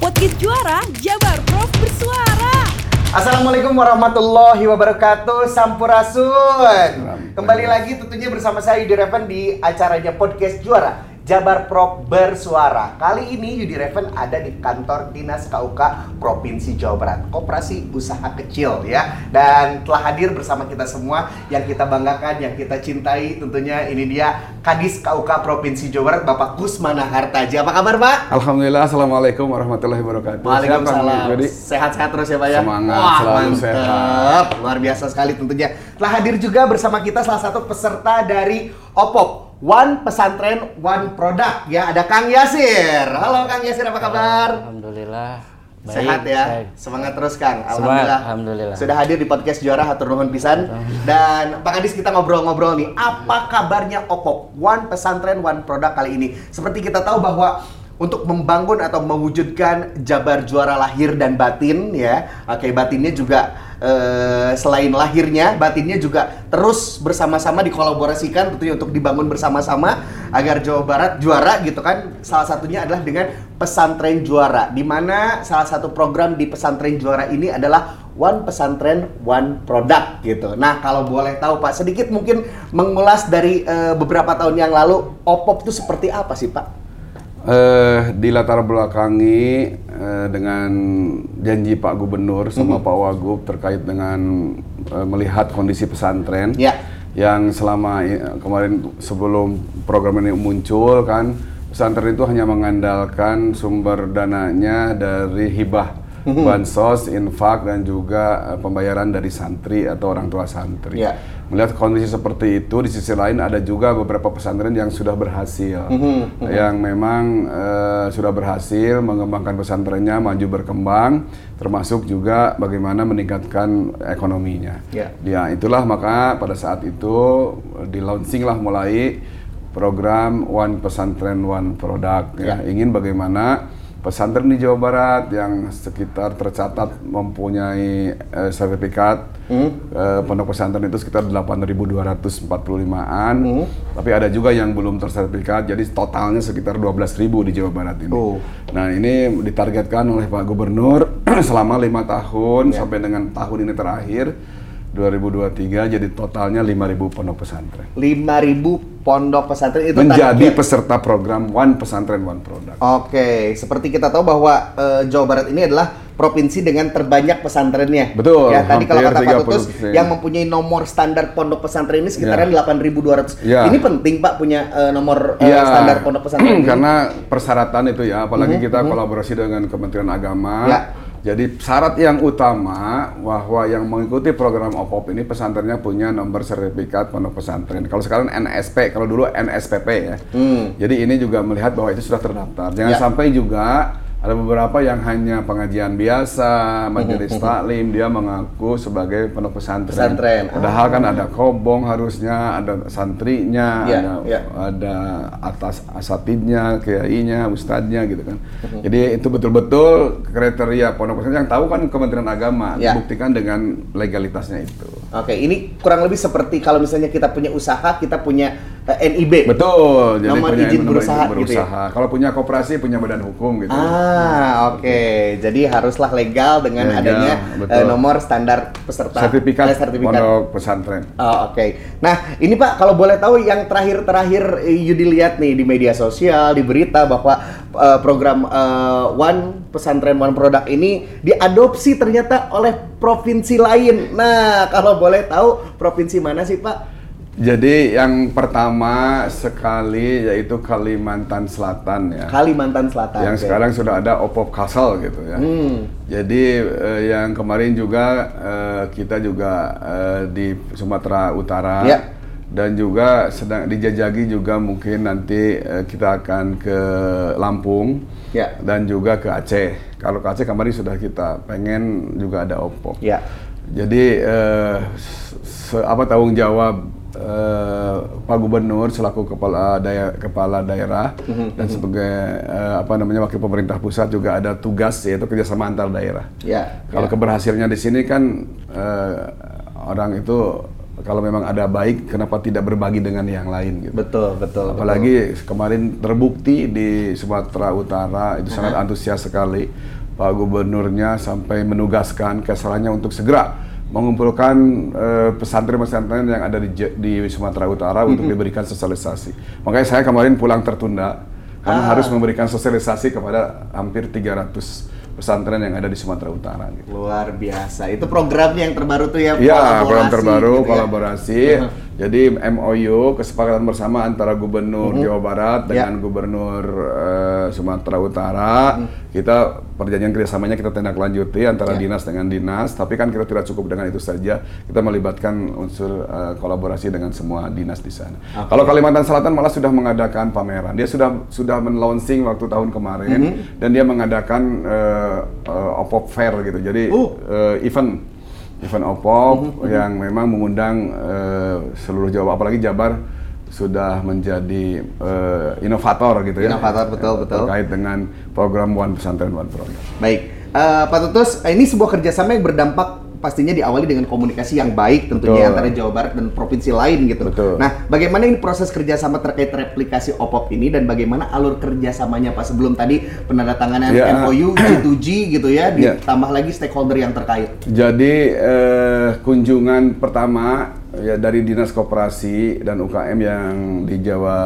Podcast Juara Jabar Prof bersuara. Assalamualaikum warahmatullahi wabarakatuh Sampurasun. Kembali lagi tentunya bersama saya Yudi Reven di acaranya Podcast Juara Jabar Prop Bersuara Kali ini Yudi Reven ada di kantor Dinas KUK Provinsi Jawa Barat Koperasi Usaha Kecil ya Dan telah hadir bersama kita semua Yang kita banggakan, yang kita cintai Tentunya ini dia Kadis KUK Provinsi Jawa Barat Bapak Kusmana Hartaji Apa kabar Pak? Alhamdulillah, Assalamualaikum warahmatullahi wabarakatuh. Waalaikumsalam. Sehat-sehat terus ya Pak ya. Semangat, Wah, selalu mantep. sehat. Luar biasa sekali tentunya. Telah hadir juga bersama kita salah satu peserta dari OPOP. One Pesantren One Product ya ada Kang Yasir. Halo Kang Yasir apa kabar? Alhamdulillah. Baik, Sehat ya. baik. Semangat terus Kang. Semangat, Alhamdulillah. alhamdulillah. Sudah hadir di podcast Juara Hatur Nuhun Pisan. Dan Pak Kadis kita ngobrol-ngobrol nih. Apa kabarnya OPOP One Pesantren One Product kali ini? Seperti kita tahu bahwa untuk membangun atau mewujudkan Jabar juara lahir dan batin ya. Oke, batinnya juga eh, selain lahirnya, batinnya juga terus bersama-sama dikolaborasikan tentunya untuk dibangun bersama-sama agar Jawa Barat juara gitu kan. Salah satunya adalah dengan pesantren juara di mana salah satu program di pesantren juara ini adalah One Pesantren One Product gitu. Nah, kalau boleh tahu Pak, sedikit mungkin mengulas dari eh, beberapa tahun yang lalu OPOP itu seperti apa sih Pak? Eh, di latar belakangi eh, dengan janji Pak Gubernur sama Mhm. Pak Wagub terkait dengan eh, melihat kondisi pesantren Ya. yang selama kemarin sebelum program ini muncul kan pesantren itu hanya mengandalkan sumber dananya dari hibah Mhm. bansos, infak dan juga eh, pembayaran dari santri atau orang tua santri. Ya. Melihat kondisi seperti itu, di sisi lain ada juga beberapa pesantren yang sudah berhasil, Mhm, yang memang eh, sudah berhasil mengembangkan pesantrennya, maju berkembang, termasuk juga bagaimana meningkatkan ekonominya. Ya. Ya, itulah maka pada saat itu di launching lah mulai program One Pesantren One Product. Ya. Ya. Ingin bagaimana pesantren di Jawa Barat yang sekitar tercatat mempunyai eh, sertifikat Hmm. eh, pondok pesantren itu sekitar 8.245-an. Hmm. Tapi ada juga yang belum tersertifikat, jadi totalnya sekitar 12.000 di Jawa Barat ini. Oh. Nah ini ditargetkan oleh Pak Gubernur selama lima tahun Ya. sampai dengan tahun ini terakhir 2023 jadi totalnya 5.000 pondok pesantren 5000 pondok pesantren itu menjadi target. peserta program One Pesantren One Product. Oke, seperti kita tahu bahwa eh, Jawa Barat ini adalah provinsi dengan terbanyak pesantrennya. Betul, Ya, tadi kalau kata Pak Tutus 30%. yang mempunyai nomor standar pondok pesantren ini sekitaran Ya. 8.200. Ya. Ini penting Pak punya eh, nomor eh, Iya, standar pondok pesantren karena persyaratan itu ya, apalagi Mhm, kita mhm. kolaborasi dengan Kementerian Agama. Ya. Jadi syarat yang utama bahwa yang mengikuti program OPOP ini pesantrennya punya nomor sertifikat pondok pesantren. Kalau sekarang NSP, kalau dulu NSPP ya. Hmm. Jadi ini juga melihat bahwa itu sudah terdaftar. Jangan Ya. sampai juga ada beberapa yang hanya pengajian biasa, majelis taklim, dia mengaku sebagai pondok pesantren. Pesantren. Padahal kan ada kobong harusnya, ada santrinya, Ya, ada ya. ada atas asatidnya, kiainya, ustadznya gitu kan. Mhm. Jadi itu betul-betul kriteria pondok pesantren yang tahu kan Kementerian Agama, Ya. dibuktikan dengan legalitasnya itu. Oke, ini kurang lebih seperti kalau misalnya kita punya usaha, kita punya eh, NIB. Betul, jadi Nomor punya izin nomor berusaha gitu ya? berusaha. Kalau punya koperasi punya badan hukum gitu. Ah, oke. Jadi haruslah legal dengan Legal, adanya betul. eh, nomor standar peserta sertifikat, eh, sertifikat. pondok pesantren. Oh, oke. Nah, ini Pak, kalau boleh tahu yang terakhir-terakhir eh, Yudi lihat nih di media sosial, di berita bahwa eh, program eh, One Pesantren One Product ini diadopsi ternyata oleh provinsi lain. Nah, kalau boleh tahu provinsi mana sih Pak? Jadi yang pertama sekali yaitu Kalimantan Selatan ya. Kalimantan Selatan. yang Oke. sekarang sudah ada Opop Castle gitu ya. Hmm. Jadi eh, yang kemarin juga eh, kita juga eh, di Sumatera Utara Ya. Dan juga sedang dijajagi juga mungkin nanti eh, kita akan ke Lampung Ya. dan juga ke Aceh. Kalau ke Aceh kemarin sudah kita pengen juga ada Opop. Ya. Jadi eh, se- apa tanggung jawab eh, Pak Gubernur selaku kepala daerah kepala daerah dan sebagai eh, apa namanya wakil pemerintah pusat juga ada tugas yaitu kerjasama antar daerah. Ya. Kalau ya. keberhasilannya di sini kan eh, orang itu kalau memang ada baik, kenapa tidak berbagi dengan yang lain gitu. Betul, betul. Apalagi kemarin terbukti di Sumatera Utara itu sangat antusias sekali Pak Gubernurnya sampai menugaskan kesalannya untuk segera mengumpulkan eh, pesantren-pesantren yang ada di, di Sumatera Utara untuk diberikan sosialisasi. Makanya saya kemarin pulang tertunda karena harus memberikan sosialisasi kepada hampir 300 pesantren yang ada di Sumatera Utara. Gitu. Luar biasa. Itu programnya yang terbaru tuh ya. Iya, program kolaborasi terbaru gitu ya. kolaborasi. Jadi MOU kesepakatan bersama antara Gubernur Jawa Barat Ya. dengan Gubernur eh, Sumatera Utara. Kita perjanjian kerjasamanya kita tindak lanjuti antara Ya. dinas dengan dinas. Tapi kan kita tidak cukup dengan itu saja. Kita melibatkan unsur eh, kolaborasi dengan semua dinas di sana. Kalau Kalimantan Selatan malah sudah mengadakan pameran. Dia sudah sudah men-launching waktu tahun kemarin dan dia mengadakan eh, eh, Opop Fair gitu. Jadi Oh. eh, event event Opop yang memang mengundang eh, seluruh Jawa apalagi Jabar sudah menjadi eh, inovator gitu ya Inovator, betul, Eh, betul. terkait dengan program One Pesantren One Program. Baik, Eh, Pak Tutus, ini sebuah kerjasama yang berdampak pastinya diawali dengan komunikasi yang baik tentunya Betul. antara Jawa Barat dan provinsi lain gitu. Betul. Nah, bagaimana ini proses kerjasama terkait replikasi OPOP ini dan bagaimana alur kerjasamanya Pak sebelum tadi penandatanganan Ya. MOU G2G gitu ya, Ya. ditambah lagi stakeholder yang terkait. Jadi eh, kunjungan pertama ya dari Dinas Koperasi dan UKM yang di Jawa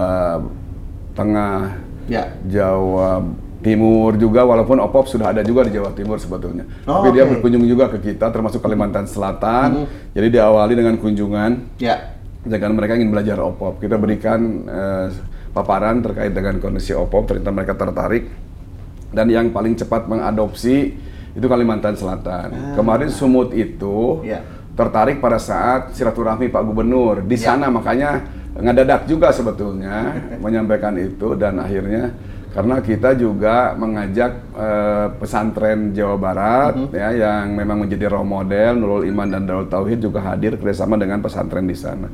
Tengah, Ya. Jawa Timur juga walaupun OPOP sudah ada juga di Jawa Timur sebetulnya. Oh, Tapi dia oke. berkunjung juga ke kita termasuk Kalimantan Selatan. Jadi diawali dengan kunjungan Ya. Jangan mereka ingin belajar OPOP. Kita berikan eh, paparan terkait dengan kondisi OPOP, ternyata mereka tertarik. Dan yang paling cepat mengadopsi itu Kalimantan Selatan. Kemarin Sumut itu Ya. Tertarik pada saat silaturahmi Pak Gubernur di Ya. sana, makanya ngadadak juga sebetulnya menyampaikan itu dan akhirnya karena kita juga mengajak eh, pesantren Jawa Barat ya yang memang menjadi role model Nurul Iman dan Darul Tauhid juga hadir kerjasama dengan pesantren di sana.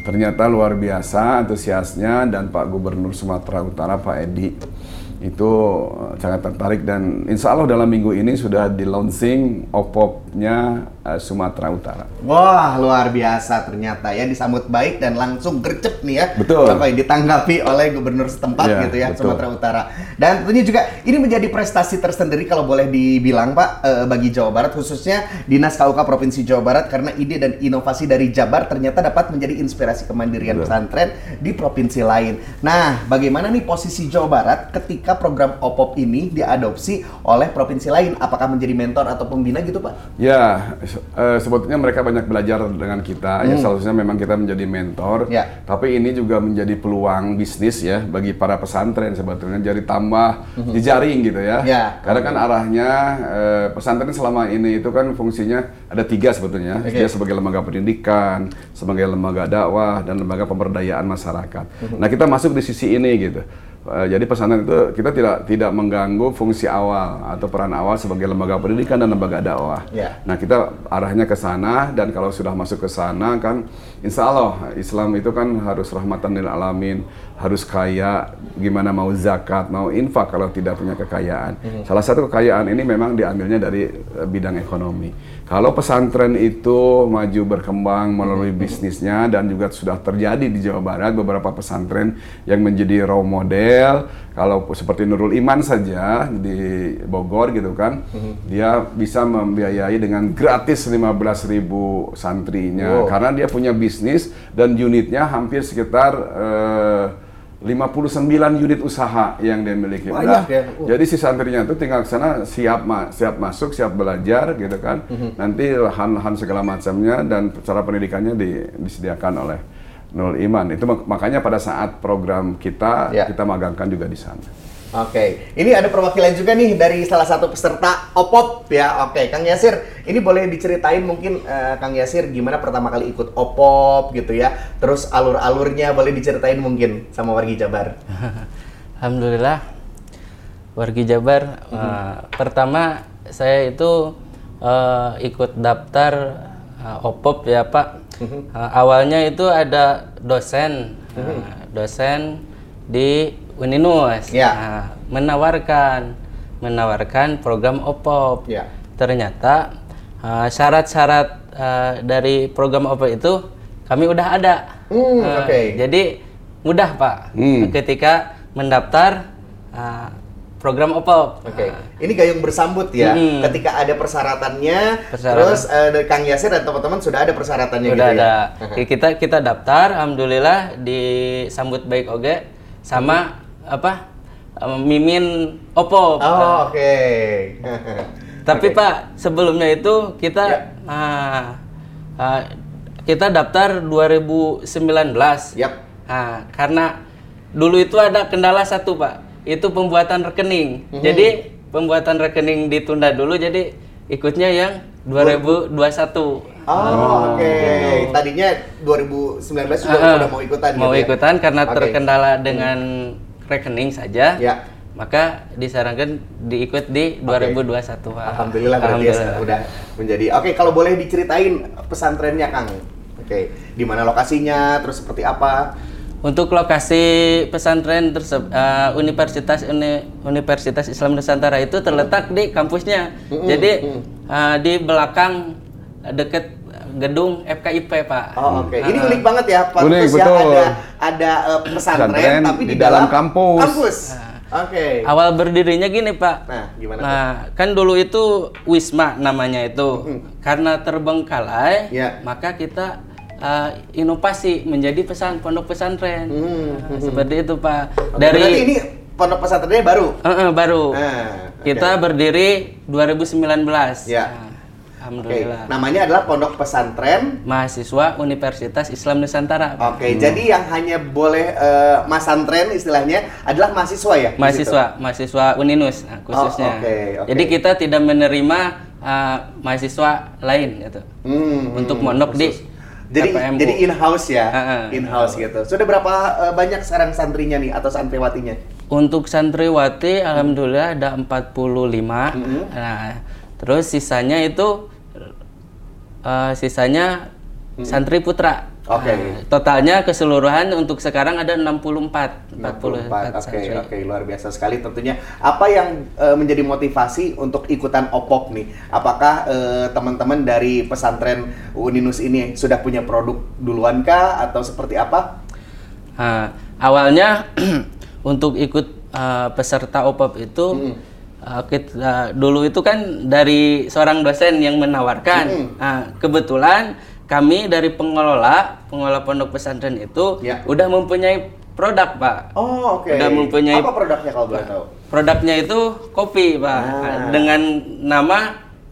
Ternyata luar biasa antusiasnya dan Pak Gubernur Sumatera Utara Pak Edi itu eh, sangat tertarik dan insya Allah dalam minggu ini sudah di launching OPOP-nya eh, Sumatera Utara. Wah, luar biasa ternyata ya disambut baik dan langsung gercep nih ya. Betul. Apa ditanggapi oleh gubernur setempat Iya, gitu ya betul. Sumatera Utara. Dan tentunya juga ini menjadi prestasi tersendiri kalau boleh dibilang Pak eh, bagi Jawa Barat khususnya Dinas KUK Provinsi Jawa Barat karena ide dan inovasi dari Jabar ternyata dapat menjadi inspirasi kemandirian Betul. pesantren di provinsi lain. Nah, bagaimana nih posisi Jawa Barat ketika program OPOP ini diadopsi oleh provinsi lain? Apakah menjadi mentor atau pembina gitu Pak? Ya, se- eh, sebetulnya mereka banyak belajar dengan kita. Ya, seharusnya memang kita menjadi mentor. Hmm. Ya. Tapi ini juga menjadi peluang bisnis ya bagi para pesantren sebetulnya. Jadi tambah jejaring gitu ya. Hmm. Ya. Karena kan arahnya eh, pesantren selama ini itu kan fungsinya ada tiga sebetulnya. Oke. Dia sebagai lembaga pendidikan, sebagai lembaga dakwah, dan lembaga pemberdayaan masyarakat. Hmm. Nah kita masuk di sisi ini gitu. Eh, jadi pesantren itu kita tidak tidak mengganggu fungsi awal atau peran awal sebagai lembaga pendidikan dan lembaga dakwah. Ya. Nah kita arahnya ke sana dan kalau sudah masuk ke sana kan, insya Allah Islam itu kan harus rahmatan lil alamin, harus kaya, gimana mau zakat, mau infak kalau tidak punya kekayaan. Salah satu kekayaan ini memang diambilnya dari eh, bidang ekonomi. Kalau pesantren itu maju berkembang melalui bisnisnya dan juga sudah terjadi di Jawa Barat beberapa pesantren yang menjadi role model. Kalau seperti Nurul Iman saja di Bogor gitu kan, dia bisa membiayai dengan gratis 15.000 santrinya Wow. karena dia punya bisnis dan unitnya hampir sekitar eh, 59 unit usaha yang dia miliki. Banyak Udah, ya. Uh. Jadi si santrinya itu tinggal ke sana siap ma siap masuk, siap belajar gitu kan. Mhm. Nanti lahan-lahan segala macamnya dan cara pendidikannya di- disediakan oleh Nurul Iman. Itu mak- makanya pada saat program kita Ya. kita magangkan juga di sana. Oke, ini ada perwakilan juga nih dari salah satu peserta OPOP ya. Oke, Kang Yasir, ini boleh diceritain mungkin eh, Kang Yasir gimana pertama kali ikut OPOP gitu ya. Terus alur-alurnya boleh diceritain mungkin sama wargi Jabar. Alhamdulillah wargi Jabar eh, pertama saya itu eh, ikut daftar eh, OPOP ya Pak. Eh, awalnya itu ada dosen eh, dosen di Uninus Ya. Nah, menawarkan menawarkan program OPOP. Ya. Ternyata eh, syarat-syarat eh, dari program OPOP itu kami udah ada. Hmm, Eh, oke. Jadi mudah Pak Hmm. ketika mendaftar eh, program OPOP. Oke, ini gayung bersambut ya. Mm. Ketika ada persyaratannya, Persyaratan. terus eh, dari Kang Yasir dan teman-teman sudah ada persyaratannya udah gitu ada. ya. Oke, kita kita daftar, alhamdulillah disambut baik oke sama apa mimin OPOP. Oh, oke. Tapi Oke. Pak, sebelumnya itu kita Ya. ah, ah, kita daftar 2019. Yap. Nah, karena dulu itu ada kendala satu Pak, itu pembuatan rekening. Mhm. Jadi pembuatan rekening ditunda dulu, jadi ikutnya yang 2021. Oh, oke. Tadinya 2019 sudah Ah, udah mau ikutan mau gitu ya? ikutan karena Oke. terkendala dengan rekening saja. Ya. Maka disarankan diikut di 2021 Pak. Alhamdulillah berarti ya Alhamdulillah. udah menjadi. Oke, kalau boleh diceritain pesantrennya Kang. Oke, di mana lokasinya, terus seperti apa? Untuk lokasi pesantren tersebut Universitas Uni- Universitas Islam Nusantara itu terletak di kampusnya. Jadi uh, di belakang uh, deket gedung FKIP Pak. Oh, oke. Ini Ah, unik banget ya, Pak. Unik, Terus ya betul. ada ada eh, pesantren, Pesantren tapi di, di dalam kampus. Kampus. Oke. Awal berdirinya gini Pak. Nah, gimana? Nah, kan dulu itu Wisma namanya itu. Karena terbengkalai, Ya. maka kita uh, inovasi menjadi pesan pondok pesantren. Hmm, Nah, seperti itu Pak. Oke, Dari berarti ini pondok pesantrennya baru. Eh, eh, baru. Nah, oke. Kita berdiri 2019. Ya. Nah, Alhamdulillah. namanya adalah Pondok Pesantren. Mahasiswa Universitas Islam Nusantara. Oke, jadi yang hanya boleh eh, masantren istilahnya adalah mahasiswa ya? Mahasiswa, mahasiswa Uninus nah, khususnya. Oh, oke, oke. Jadi kita tidak menerima uh, mahasiswa lain gitu. Hmm, Untuk hmm, mondok di. Jadi jadi in house ya, Heeh, in house gitu. Sudah berapa eh, banyak sekarang santrinya nih atau santriwatinya? Untuk santriwati alhamdulillah ada 45. Mm-hmm. Nah, terus sisanya itu uh, sisanya santri putra. Oke. Nah, totalnya keseluruhan untuk sekarang ada 64 44. 44 Oke, oke, luar biasa sekali tentunya. Apa yang eh, menjadi motivasi untuk ikutan OPOP nih? Apakah eh, teman-teman dari pesantren Uninus ini sudah punya produk duluan kah atau seperti apa? Nah, awalnya untuk ikut uh, peserta OPOP itu uh, kita dulu itu kan dari seorang dosen yang menawarkan. Nah, kebetulan kami dari pengelola pengelola pondok pesantren itu Ya. udah mempunyai produk, Pak. Oh, oke. Udah mempunyai Apa produknya kalau boleh tahu? Produknya itu kopi, Pak. Ah. Dengan nama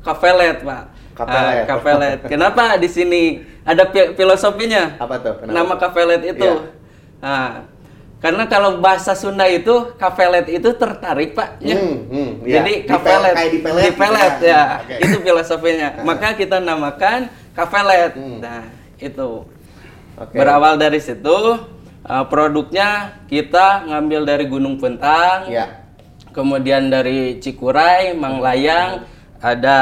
Kafelet, Pak. Kafelet. Kafelet. Kenapa di sini ada fi- filosofinya? Apa tuh? Kenapa? Nama kafelet itu. Iya. Nah, karena kalau bahasa Sunda itu kafelet itu tertarik pak. ya. Hmm, hmm, iya. Jadi Di pel- kafelet, kayak di pelet gitu pelet, ya. ya. Oke. Itu filosofinya. Maka kita namakan kafelet. Hmm. Nah itu Oke. berawal dari situ. uh, produknya kita ngambil dari Gunung Puntang, Ya. kemudian dari Cikuray, Manglayang, ada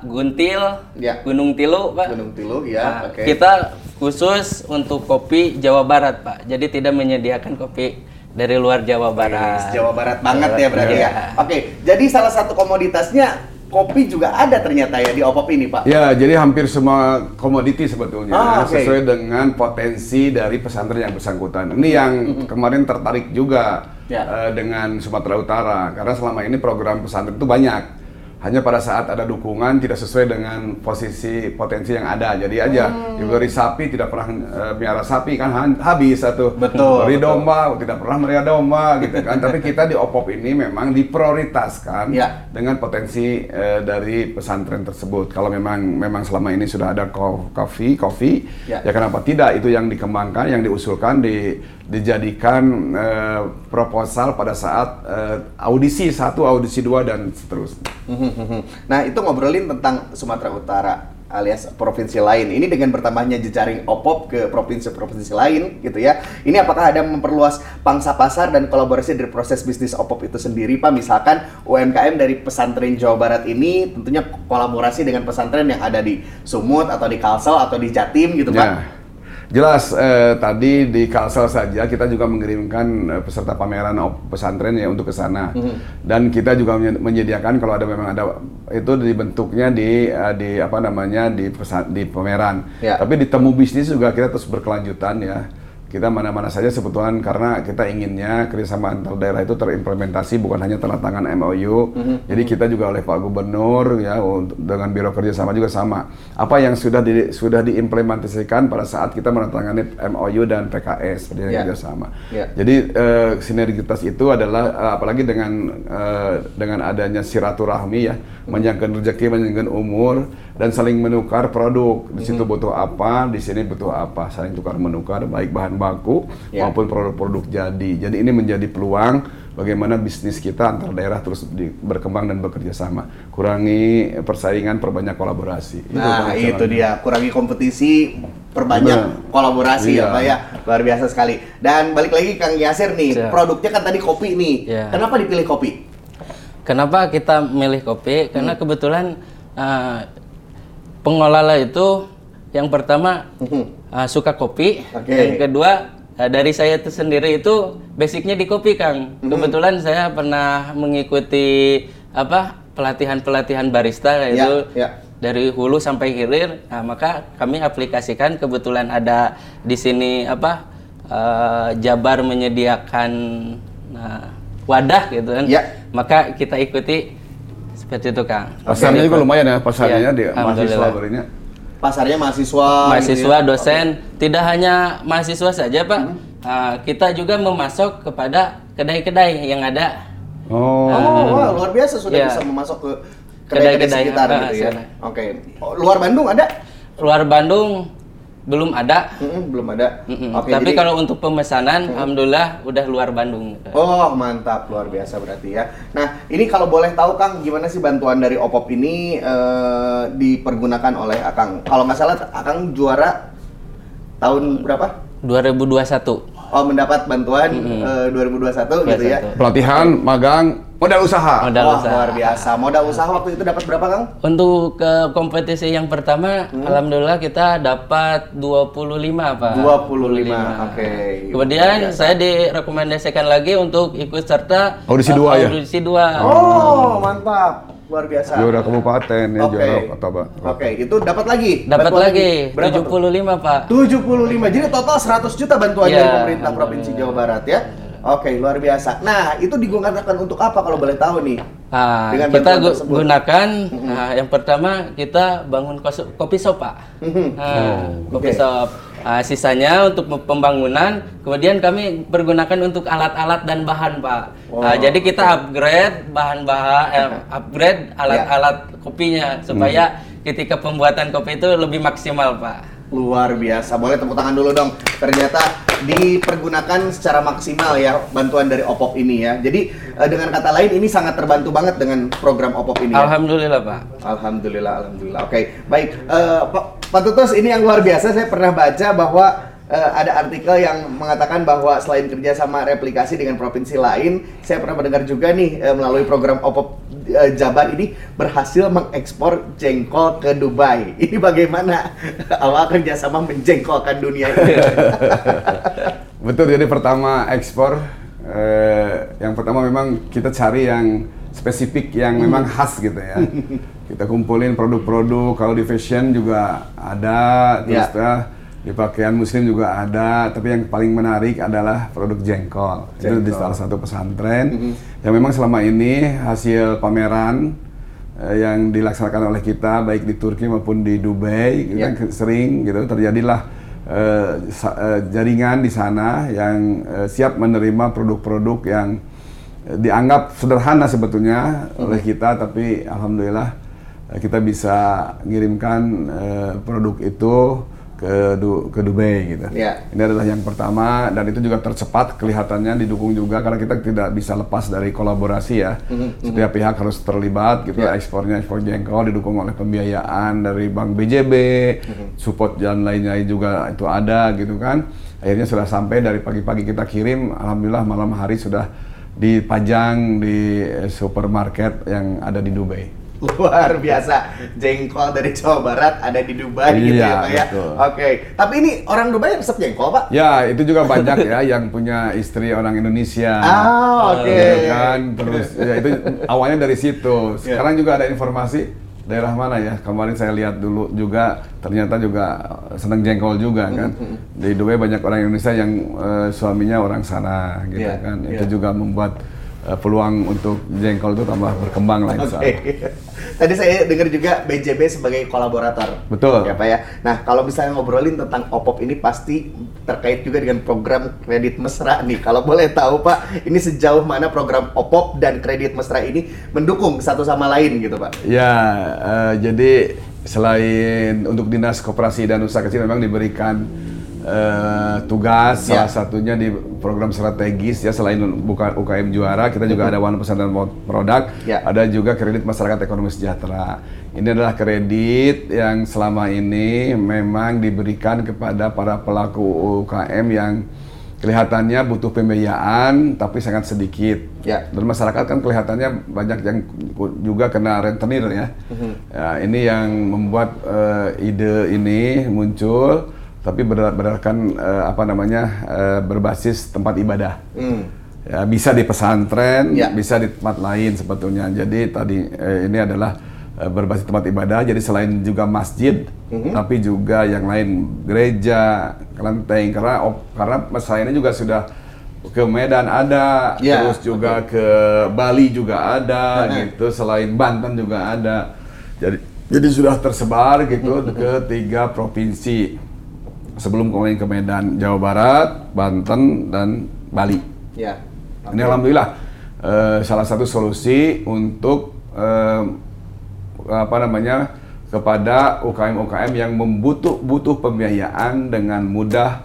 Guntil, Ya. Gunung Tilu, Pak. Gunung Tilu, ya, Nah, oke. Kita khusus untuk kopi Jawa Barat, Pak. Jadi tidak menyediakan kopi dari luar Jawa Barat. Jawa Barat banget ya berarti Iya. ya. Oke, jadi salah satu komoditasnya kopi juga ada ternyata ya di OPOP ini, Pak. Ya, jadi hampir semua komoditi sebetulnya Ah, oke. sesuai dengan potensi dari pesantren yang bersangkutan. Ini yang kemarin tertarik juga Ya. eh, dengan Sumatera Utara karena selama ini program pesantren itu banyak. Hanya pada saat ada dukungan tidak sesuai dengan posisi potensi yang ada. Jadi aja diberi sapi tidak pernah eh, miara sapi kan habis satu. Betul, Beri betul. domba tidak pernah melihara domba gitu kan. Tapi kita di OPOP ini memang diprioritaskan Ya. dengan potensi eh, dari pesantren tersebut. Kalau memang memang selama ini sudah ada ko- kopi, kopi, Ya. ya. kenapa tidak? Itu yang dikembangkan, yang diusulkan, di, dijadikan eh, proposal pada saat eh, audisi satu, audisi dua dan seterusnya. Nah, itu ngobrolin tentang Sumatera Utara alias provinsi lain. Ini dengan bertambahnya jejaring OPOP ke provinsi-provinsi lain gitu ya. Ini apakah ada memperluas pangsa pasar dan kolaborasi dari proses bisnis OPOP itu sendiri Pak? Misalkan UMKM dari pesantren Jawa Barat ini tentunya kolaborasi dengan pesantren yang ada di Sumut atau di Kalsel atau di Jatim gitu Pak. Ya. Jelas eh, tadi di Kalsel saja kita juga mengirimkan eh, peserta pameran pesantren ya untuk ke sana. Dan kita juga menye- menyediakan kalau ada memang ada itu dibentuknya di eh, di apa namanya di pesa- di pameran. Ya. Tapi di temu bisnis juga kita terus berkelanjutan ya. Kita mana-mana saja sebetulnya karena kita inginnya kerjasama antar daerah itu terimplementasi bukan hanya tanda tangan MOU. Jadi kita juga oleh Pak Gubernur ya untuk dengan Biro Kerjasama juga sama. Apa yang sudah di, sudah diimplementasikan pada saat kita menandatangani MOU dan PKS perjanjian Ya. kerjasama. Ya. Jadi eh, sinergitas itu adalah eh, apalagi dengan eh, dengan adanya silaturahmi ya, menjangkau rezeki, menjangkau umur dan saling menukar produk. Di situ butuh apa, di sini butuh apa, saling tukar menukar baik bahan baku Ya. maupun produk-produk jadi. Jadi ini menjadi peluang bagaimana bisnis kita antar daerah terus di- berkembang dan bekerja sama. Kurangi persaingan, perbanyak kolaborasi. Nah, itu Jalan. dia. Kurangi kompetisi, perbanyak Benar. kolaborasi ya, Iya. Pak ya. Luar biasa sekali. Dan balik lagi Kang Yasir nih, Siap. produknya kan tadi kopi nih. Iya. Kenapa dipilih kopi? Kenapa kita milih kopi? Karena kebetulan uh, pengelola itu yang pertama uh, suka kopi, Oke. yang kedua uh, dari saya itu sendiri itu basicnya di kopi Kang. Kebetulan saya pernah mengikuti apa pelatihan-pelatihan barista itu ya. dari hulu sampai hilir. Nah, maka kami aplikasikan kebetulan ada di sini apa uh, Jabar menyediakan nah, wadah gitu kan. Ya. Maka kita ikuti seperti itu Kang. Pasarnya juga lumayan ya, pasarnya Iya, di mahasiswa alhamdulillah. berinya. Pasarnya mahasiswa. mahasiswa, gitu ya. dosen, tidak hanya mahasiswa saja Pak. Hmm. Ah, kita juga memasok kepada kedai-kedai yang ada. Oh. Oh, wah, luar biasa sudah Iya. bisa memasok ke kedai-kedai sekitar ah, gitu ya. Oke. Oh, luar Bandung ada? Luar Bandung belum ada. Mm-mm, belum ada. Mm-mm. Oke, Tapi jadi- kalau untuk pemesanan, alhamdulillah udah luar Bandung. Oh mantap luar biasa berarti ya. Nah ini kalau boleh tahu Kang gimana sih bantuan dari Opop ini eh, dipergunakan oleh Akang? Kalau nggak salah Akang juara tahun berapa? 2021. Oh mendapat bantuan eh, 2021 gitu ya. 21. Pelatihan, magang, modal usaha. Modal Wah usaha. luar biasa. Modal usaha waktu itu dapat berapa Kang? Untuk ke kompetisi yang pertama, Hmm. alhamdulillah kita dapat 25, Pak. 25, oke. Kemudian saya direkomendasikan lagi untuk ikut serta Audisi uh, dua ya? Audisi dua. Oh mantap. Luar biasa. Juara kabupaten ya, Oke. juara kota Pak. Oke, itu dapat lagi. Dapat lagi Berapa tuh? 75, Pak. 75. Jadi total 100 juta bantuan Iya, dari pemerintah Provinsi Jawa Barat ya. Oke, luar biasa. Nah, itu digunakan untuk apa kalau boleh tahu nih? Dengan kita gu- tersebut. gunakan nah, yang pertama kita bangun kopi shop, Pak. Mhm. Nah, kopi Oke. shop. Ah, sisanya untuk pem- pembangunan, kemudian kami pergunakan untuk alat-alat dan bahan, Pak. Oh, Ah, jadi kita upgrade bahan-bahan, eh, upgrade alat-alat Ya. kopinya supaya ketika pembuatan kopi itu lebih maksimal, Pak. Luar biasa. Boleh tepuk tangan dulu dong. Ternyata dipergunakan secara maksimal ya bantuan dari Opop ini ya. Jadi eh, dengan kata lain ini sangat terbantu banget dengan program Opop ini. ya. Alhamdulillah, Pak. Alhamdulillah, alhamdulillah. Oke, baik. Eh, Pak, Pak Tutus, ini yang luar biasa. Saya pernah baca bahwa eh, ada artikel yang mengatakan bahwa selain kerja sama replikasi dengan provinsi lain, saya pernah mendengar juga nih eh, melalui program Opop eh, Jabar ini berhasil mengekspor jengkol ke Dubai. Ini bagaimana awal kerjasama menjengkolkan dunia ini? Betul, jadi pertama ekspor, eh, yang pertama memang kita cari yang spesifik, yang memang khas gitu ya. Kita kumpulin produk-produk, kalau di fashion juga ada, terus Ya. Di pakaian muslim juga ada, tapi yang paling menarik adalah produk jengkol. Itu di Jengkol. salah satu pesantren, yang memang selama ini hasil pameran eh, yang dilaksanakan oleh kita baik di Turki maupun di Dubai Ya. kan, sering gitu terjadilah eh, eh, jaringan di sana yang eh, siap menerima produk-produk yang eh, dianggap sederhana sebetulnya oleh kita tapi alhamdulillah eh, kita bisa ngirimkan eh, produk itu ke Du- ke Dubai gitu. Ya. Ini adalah yang pertama dan itu juga tercepat kelihatannya didukung juga karena kita tidak bisa lepas dari kolaborasi ya. Setiap pihak harus terlibat gitu Ya. ekspornya ekspor jengkol didukung oleh pembiayaan dari Bank BJB, support dan lainnya juga itu ada gitu kan. Akhirnya sudah sampai dari pagi-pagi kita kirim, alhamdulillah malam hari sudah dipajang di eh, supermarket yang ada di Dubai. Luar biasa. Jengkol dari Jawa Barat ada di Dubai gitu Iya, ya Pak ya. Oke. Tapi ini orang Dubai resep jengkol Pak? Ya, itu juga banyak ya yang punya istri orang Indonesia. Ah, oke. Ya kan, terus ya itu awalnya dari situ. Ya. Sekarang juga ada informasi daerah mana ya? Kemarin saya lihat dulu juga ternyata juga senang jengkol juga kan. Mm-hmm. Di Dubai banyak orang Indonesia yang eh, suaminya orang sana gitu Ya, kan. ya. Itu juga membuat eh, peluang untuk jengkol itu tambah berkembang lah. Allah. Tadi saya dengar juga BJB sebagai kolaborator. Betul. Ya Pak ya. Nah kalau misalnya ngobrolin tentang OPOP ini pasti terkait juga dengan program kredit mesra nih. Kalau boleh tahu Pak, ini sejauh mana program OPOP dan kredit mesra ini mendukung satu sama lain gitu Pak? Ya, eh, jadi selain untuk dinas koperasi dan usaha kecil memang diberikan eh, tugas Ya. salah satunya di program strategis ya selain buka UKM juara kita juga ada one pesantren produk, Ya. ada juga kredit masyarakat ekonomi sejahtera. Ini adalah kredit yang selama ini memang diberikan kepada para pelaku UKM yang kelihatannya butuh pembiayaan tapi sangat sedikit. Ya. Dan masyarakat kan kelihatannya banyak yang juga kena rentenir ya. Ya, ini yang membuat eh, ide ini muncul, tapi berdasar- berdasarkan eh, apa namanya eh, berbasis tempat ibadah. Hmm. Ya, bisa di pesantren, Ya. bisa di tempat lain sebetulnya. Jadi tadi eh, ini adalah eh, berbasis tempat ibadah. Jadi selain juga masjid, Mhm. tapi juga yang lain gereja, kelenteng. Karena op- karena saya ini juga sudah ke Medan ada, Ya, terus juga ke Bali juga ada, Mhm. gitu. Selain Banten juga ada. Jadi jadi sudah tersebar gitu ke tiga provinsi. Sebelum kemarin ke Medan, Jawa Barat, Banten, dan Bali. Ya. Ini alhamdulillah eh, salah satu solusi untuk eh, apa namanya kepada UKM-UKM yang membutuh butuh pembiayaan dengan mudah,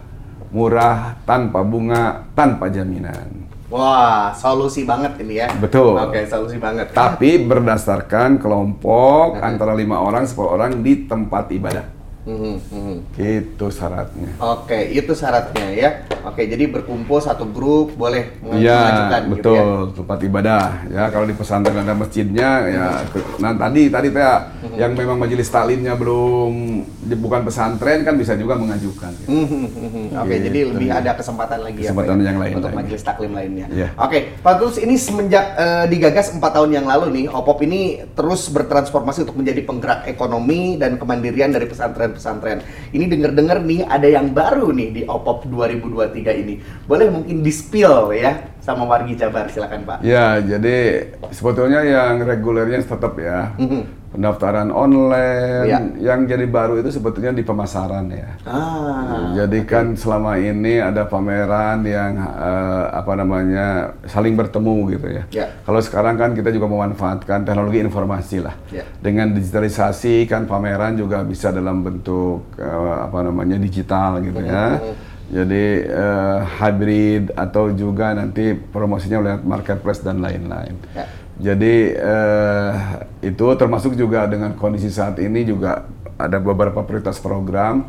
murah, tanpa bunga, tanpa jaminan. Wah, solusi banget ini ya. Betul. Oke, solusi banget. Tapi berdasarkan kelompok antara lima orang, 10 orang di tempat ibadah. Mhm, mhm. Itu syaratnya. Oke, itu syaratnya ya. Oke, jadi berkumpul satu grup boleh Iya, mengajukan gitu betul, ya. tempat ibadah. Ya, kalau di pesantren ada masjidnya, ya. ke- Nah, tadi tadi teh yang memang majelis taklimnya belum bukan pesantren kan bisa juga mengajukan. Mhm. Oke, Gitu. jadi lebih ada kesempatan lagi ya, Kesempatan ya, yang lain untuk lagi. majelis taklim lainnya. Iya. Oke, Pak Tulus ini semenjak eh, digagas empat tahun yang lalu nih, OPOP ini terus bertransformasi untuk menjadi penggerak ekonomi dan kemandirian dari pesantren-pesantren. Ini denger-dengar nih ada yang baru nih di OPOP 2023 ini. Boleh mungkin di-spill ya sama wargi Jabar, silakan Pak. Ya, jadi sebetulnya yang regulernya tetap ya. Mhm. Pendaftaran online, Iya. yang jadi baru itu sebetulnya di pemasaran ya. Ah, Jadi kan selama ini ada pameran yang eh, apa namanya saling bertemu gitu ya. Ya. Kalau sekarang kan kita juga memanfaatkan teknologi informasi lah. Ya. Dengan digitalisasi kan pameran juga bisa dalam bentuk eh, apa namanya digital gitu ya. Jadi eh, hybrid atau juga nanti promosinya lewat marketplace dan lain-lain. Ya. Jadi eh, itu termasuk juga dengan kondisi saat ini juga ada beberapa prioritas program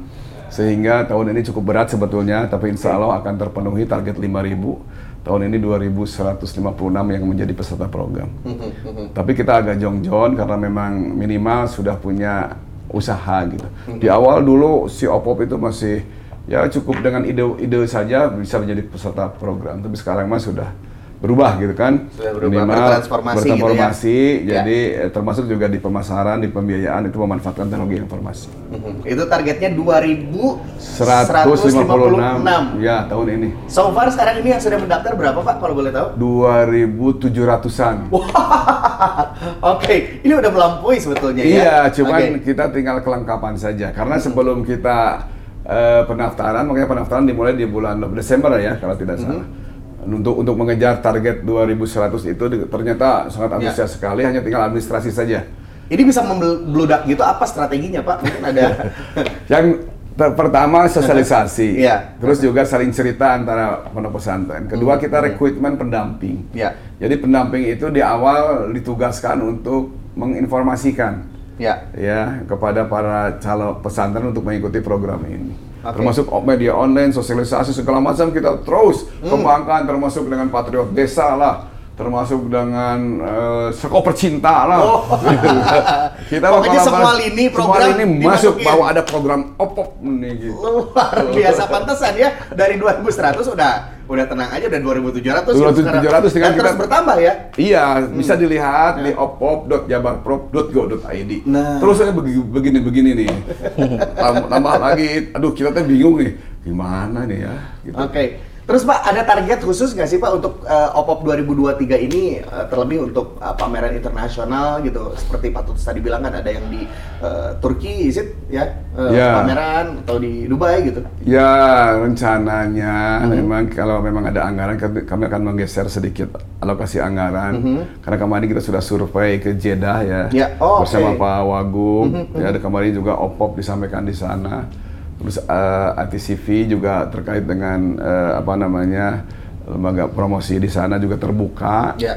sehingga tahun ini cukup berat sebetulnya tapi insya Allah akan terpenuhi target 5.000 tahun ini 2.156 yang menjadi peserta program. Tapi kita agak jongjon karena memang minimal sudah punya usaha gitu. Di awal dulu si Opop itu masih ya cukup dengan ide-ide saja bisa menjadi peserta program. Tapi sekarang mah sudah berubah gitu kan. Sudah berubah, bertransformasi gitu ya. bertransformasi, Ya. jadi eh, termasuk juga di pemasaran, di pembiayaan itu memanfaatkan teknologi informasi. Mhm. Itu targetnya 2156. 156 ya tahun ini. So far sekarang ini yang sudah mendaftar berapa Pak kalau boleh tahu? 2700-an. Oke, ini udah melampaui sebetulnya ya. Iya, cuman Oke. kita tinggal kelengkapan saja. Karena sebelum kita eh, pendaftaran, makanya pendaftaran dimulai di bulan Desember ya, kalau tidak salah. Untuk untuk mengejar target 2100 itu ternyata sangat antusias sekali, hanya tinggal administrasi saja. Ini bisa membludak gitu apa strateginya Pak? Mungkin ada Yang ter- pertama sosialisasi, Iya. terus juga saling cerita antara pondok pesantren. Kedua kita rekrutmen pendamping. ya, Jadi pendamping itu di awal ditugaskan untuk menginformasikan ya. ya kepada para calon pesantren untuk mengikuti program ini. Oke. Termasuk media online, sosialisasi segala macam kita terus Hmm. kembangkan termasuk dengan patriot desa lah. Termasuk dengan eh, sekoper cinta lah. Oh. kita Pokoknya bakal semua lini semua program lini masuk dimasukin. bahwa ada program opop nih gitu. Luar biasa pantesan ya dari 2100 udah udah tenang aja udah 2700 2700 sekarang. tinggal Dan kita- terus bertambah ya. Iya, bisa dilihat di opop.jabarprop.go.id. Nah. Terus saya begi- begini-begini nih. Tam- Tambah lagi, aduh kita tuh bingung nih, gimana nih ya? Gitu. Oke. Terus Pak, ada target khusus nggak sih Pak untuk eh, OPOP 2023 ini eh, terlebih untuk eh, pameran internasional gitu? Seperti Pak Tutus tadi bilang kan ada yang di eh, Turki, is it ya? Eh, Ya. Pameran atau di Dubai gitu. Ya rencananya Hmm. memang kalau memang ada anggaran kami akan menggeser sedikit alokasi anggaran karena kemarin kita sudah survei ke Jeddah ya, Hmm. Ya, oh, bersama. Hmm, Pak Wagub ya ada kemarin juga Opop disampaikan di sana terus eh, ATCV juga terkait dengan eh, apa namanya lembaga promosi di sana juga terbuka Ya.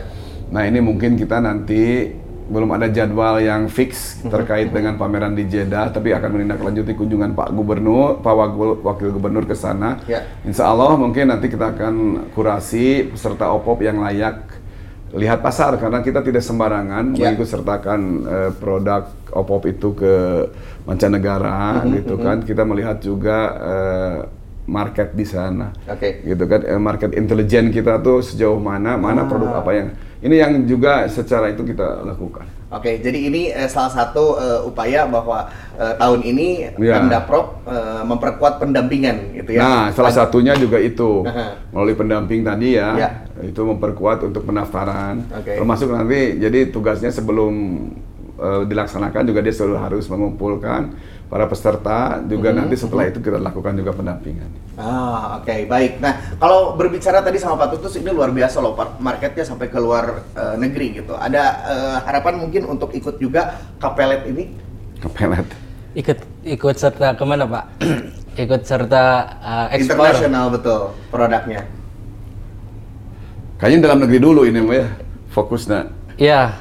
Nah ini mungkin kita nanti belum ada jadwal yang fix terkait dengan pameran di Jeddah, tapi akan menindaklanjuti kunjungan Pak Gubernur, Pak Wakil, Wakil Gubernur ke sana. Ya. Insya Allah mungkin nanti kita akan kurasi peserta OPOP yang layak lihat pasar karena kita tidak sembarangan Ya. mengikut sertakan eh, produk OPOP itu ke mancanegara gitu kan. Kita melihat juga eh, market di sana Oke. gitu kan eh, market intelijen kita tuh sejauh mana mana produk apa yang ini yang juga secara itu kita lakukan Oke, jadi ini eh, salah satu eh, upaya bahwa eh, tahun ini Ya. Pemdaprop eh, memperkuat pendampingan gitu ya. nah salah satunya juga itu melalui pendamping tadi ya, Ya. itu memperkuat untuk pendaftaran Oke. termasuk nanti jadi tugasnya sebelum eh, dilaksanakan juga dia selalu harus mengumpulkan para peserta juga Mhm, nanti setelah itu kita lakukan juga pendampingan Ah, oke, baik. Nah, kalau berbicara tadi sama Pak Tutus ini luar biasa loh. Marketnya sampai ke luar eh, negeri gitu. Ada eh, harapan mungkin untuk ikut juga Kapelet ini? kepelet Ikut ikut serta ke mana Pak? ikut serta uh, ekspor. Internasional betul produknya. kayaknya dalam negeri dulu ini ya fokusnya Ya,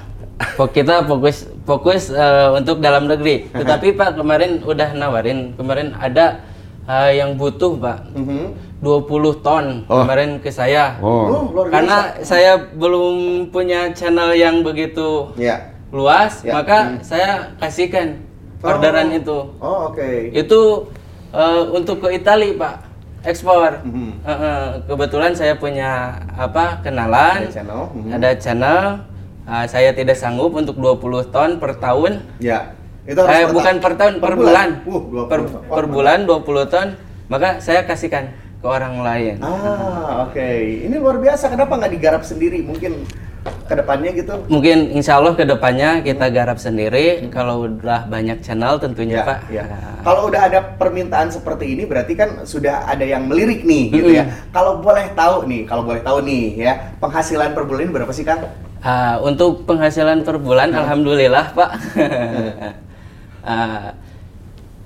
fo- kita fokus fokus eh, untuk dalam negeri. Tetapi Pak kemarin udah nawarin, kemarin ada eh, yang butuh Pak Mhm. 20 ton Oh. kemarin ke saya. oh Oh, biasa. Karena saya belum punya channel yang begitu Ya. luas, Ya. maka saya kasihkan orderan Oh. itu. Oh, oke. Itu eh, untuk ke Italia Pak, ekspor. Mhm. Eh, eh, kebetulan saya punya apa kenalan, Ada channel, mhm. ada channel. Ah, saya tidak sanggup untuk 20 ton per tahun. Ya. Itu harus Eh, per bukan per tahun, per, bulan. Uh, 20 per, ton. per bulan 20 ton, maka saya kasihkan ke orang lain. Ah, oke. Ini luar biasa. Kenapa nggak digarap sendiri? Mungkin ke depannya gitu. Mungkin insya Allah ke depannya kita garap sendiri. Kalau udah banyak channel tentunya Pak. ya. Kalau udah ada permintaan seperti ini berarti kan sudah ada yang melirik nih gitu ya. Kalau boleh tahu nih, kalau boleh tahu nih ya, penghasilan per bulan ini berapa sih Kang? Ah, untuk penghasilan per bulan, alhamdulillah Pak. Ah,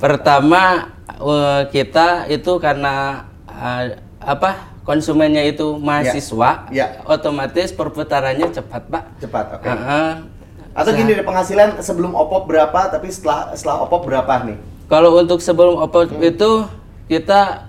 pertama eh, kita itu karena ah, apa konsumennya itu mahasiswa, Ya. otomatis perputarannya cepat Pak. Cepat, oke. Ah, ah. Atau gini deh penghasilan sebelum opop berapa tapi setelah setelah opop berapa nih? Kalau untuk sebelum opot itu kita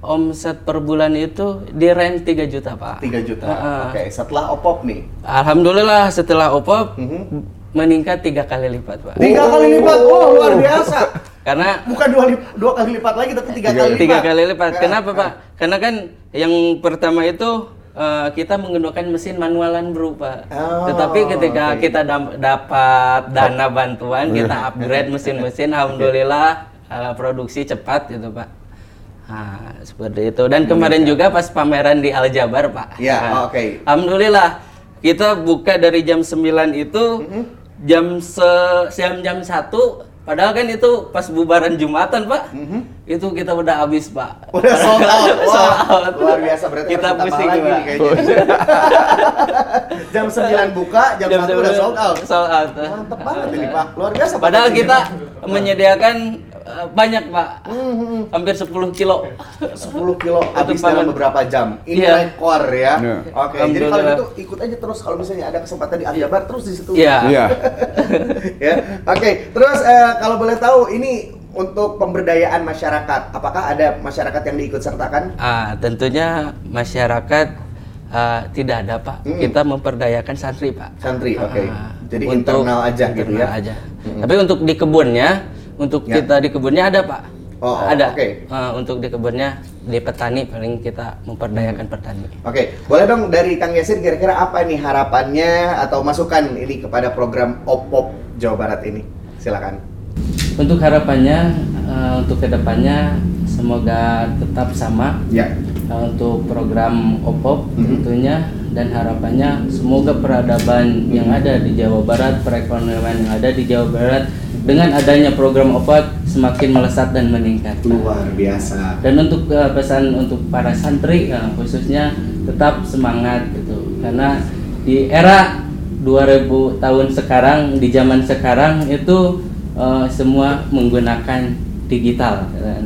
omset per bulan itu di range 3 juta Pak. 3 juta. Ah, Oke, setelah opop nih. Alhamdulillah setelah opop Mhm. meningkat tiga kali lipat Pak. Tiga kali lipat. Oh, luar biasa. Karena Bukan dua, lip- dua kali lipat lagi tapi tiga, kali lipat. tiga kali lipat. Ya. Kenapa Pak? Karena kan yang pertama itu eh, kita menggunakan mesin manualan bro Pak. Oh, Tetapi ketika oke. kita dapat dana bantuan, kita upgrade mesin-mesin, alhamdulillah eh, produksi cepat gitu Pak. Nah, seperti itu. Dan kemarin juga pas pameran di Aljabar Pak. Ya, Nah, oke. Alhamdulillah kita buka dari jam 9 itu Mm-hmm. jam se jam jam 1 padahal kan itu pas bubaran Jumatan, Pak. Itu kita udah habis, Pak. Udah sold out. Wah, Sold out. luar biasa berarti kita pusing lagi nih kayaknya. jam 9 buka, jam, 1 udah 9 sold out. Sold out. Mantap banget ini Pak, luar biasa. Padahal kita menyediakan eh, banyak, Pak. Mm-hmm. Hampir 10 kilo. 10 kilo habis dalam beberapa jam. Ini Iya. rekor ya. Iya. Oke, jadi kalau gitu ikut aja terus kalau misalnya ada kesempatan di Aljabar terus di situ. Iya. iya ya. Oke, terus eh, kalau boleh tahu ini untuk pemberdayaan masyarakat, apakah ada masyarakat yang diikut sertakan? Ah, tentunya masyarakat eh, tidak ada pak. Kita memperdayakan santri pak. Santri, oke. Ah, Jadi untuk internal aja gitu internal ya. aja. Tapi untuk di kebunnya, untuk Ya. kita di kebunnya ada pak. Oh, oh, ada. oke. Eh, untuk di kebunnya di petani paling kita memperdayakan petani. Oke, boleh dong dari Kang Yasin kira-kira apa nih harapannya atau masukan ini kepada program OPOP Jawa Barat ini? Silakan. Untuk harapannya, eh, untuk ke depannya semoga tetap sama Ya. eh, untuk program OPOP Mhm. tentunya dan harapannya semoga peradaban yang ada di Jawa Barat, perekonomian yang ada di Jawa Barat dengan adanya program OPOP semakin melesat dan meningkat. Luar biasa. Dan untuk eh, pesan untuk para santri eh, khususnya tetap semangat gitu karena di era 2000 tahun sekarang di zaman sekarang itu eh, semua menggunakan digital kan.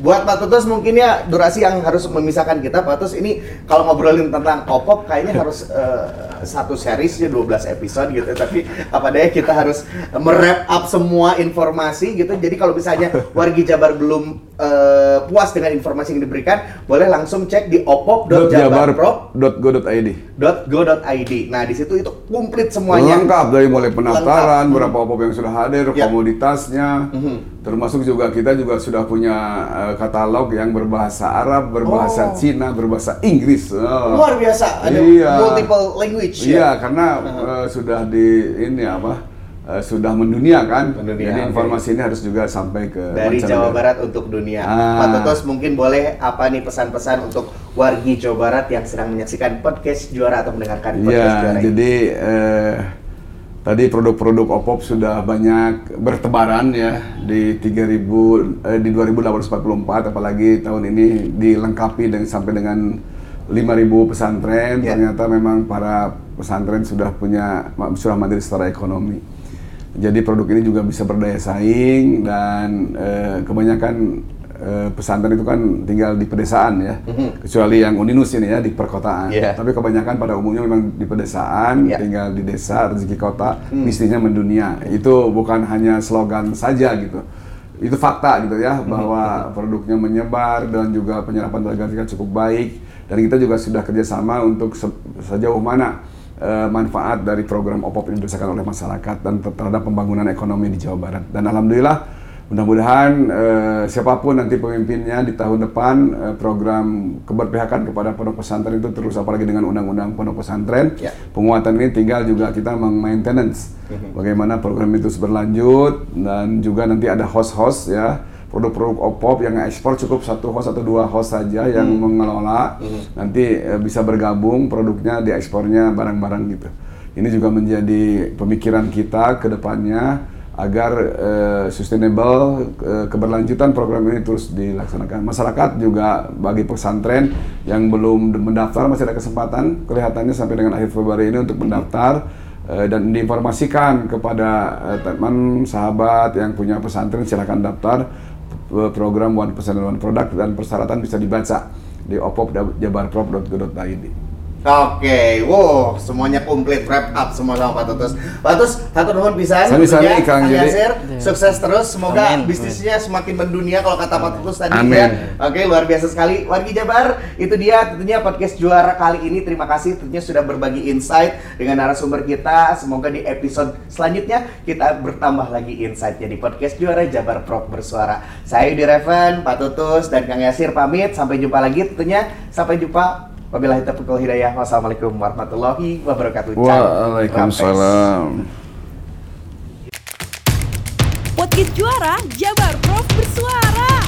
Buat Pak Tutus mungkin ya durasi yang harus memisahkan kita Pak Tutus ini kalau ngobrolin tentang OPOP kayaknya harus eh, satu series ya 12 episode gitu tapi apa daya kita harus merap up semua informasi gitu jadi kalau misalnya wargi Jabar belum eh, puas dengan informasi yang diberikan boleh langsung cek di opop.jabarprop jabarprop.go.id .go.id. Nah, di situ itu komplit semuanya. lengkap dari mulai pendaftaran, berapa opop yang sudah hadir, Ya. komoditasnya, Mhm. Termasuk juga kita juga sudah punya eh, katalog yang berbahasa Arab, berbahasa Oh. Cina, berbahasa Inggris. Oh. Luar biasa, ada Iya. multiple language Iya, ya. karena eh, sudah di ini apa? eh, sudah mendunia kan. Mendunia, Jadi informasi ini harus juga sampai ke Dari. Jawa Barat untuk dunia. Ah. Pak Tutus mungkin boleh apa nih pesan-pesan untuk wargi Jawa Barat yang sedang menyaksikan podcast juara atau mendengarkan podcast Iya, juara ini? jadi eh, tadi produk-produk Opop sudah banyak bertebaran ya di 3000 eh, di 2844 apalagi tahun ini dilengkapi dengan sampai dengan 5000 pesantren. Ya. Ternyata memang para pesantren sudah punya sudah mandiri secara ekonomi. Jadi produk ini juga bisa berdaya saing dan eh, kebanyakan eh, pesantren itu kan tinggal di pedesaan ya, kecuali yang Uninus ini ya di perkotaan. Iya. Tapi kebanyakan pada umumnya memang di pedesaan, Iya. tinggal di desa, rezeki kota, bisnisnya mendunia. Itu bukan hanya slogan saja gitu. Itu fakta gitu ya bahwa produknya menyebar dan juga penyerapan tenaga kerja cukup baik. Dan kita juga sudah kerjasama untuk se- sejauh mana eh, manfaat dari program OPOP ini dirasakan oleh masyarakat dan ter- terhadap pembangunan ekonomi di Jawa Barat. Dan alhamdulillah mudah-mudahan eh, siapa pun nanti pemimpinnya di tahun depan eh, program keberpihakan kepada pondok pesantren itu terus apalagi dengan undang-undang pondok pesantren. Ya. Penguatan ini tinggal juga kita meng-maintenance bagaimana program itu berlanjut dan juga nanti ada host-host ya produk-produk OPOP yang ekspor cukup satu host atau dua host saja yang mengelola nanti eh, bisa bergabung produknya diekspornya barang-barang gitu. Ini juga menjadi pemikiran kita ke depannya agar eh, sustainable eh, keberlanjutan program ini terus dilaksanakan. Masyarakat juga bagi pesantren yang belum mendaftar masih ada kesempatan kelihatannya sampai dengan akhir Februari ini untuk mendaftar eh, dan diinformasikan kepada eh, teman sahabat yang punya pesantren silakan daftar program One Pesantren One Product dan persyaratan bisa dibaca di opop.jabarprop.go.id. Oke, wow, semuanya komplit wrap up semua sama Pak Tutus. Pak Tutus, satu nuhun pisan. Sami-sami, tentunya. Kang Jody. Yasir, sukses terus. Semoga Amin. bisnisnya semakin mendunia kalau kata Pak Tutus tadi Amin. ya. Oke, luar biasa sekali. Wargi Jabar, itu dia tentunya podcast juara kali ini. Terima kasih tentunya sudah berbagi insight dengan narasumber kita. Semoga di episode selanjutnya kita bertambah lagi insightnya di podcast juara Jabar Prop bersuara. Saya Yudi Reven, Pak Tutus, dan Kang Yasir pamit. Sampai jumpa lagi tentunya. Sampai jumpa. Wabillahi taufiq wal hidayah. Wassalamualaikum warahmatullahi wabarakatuh. Waalaikumsalam. Podcast juara Jabar Prof bersuara.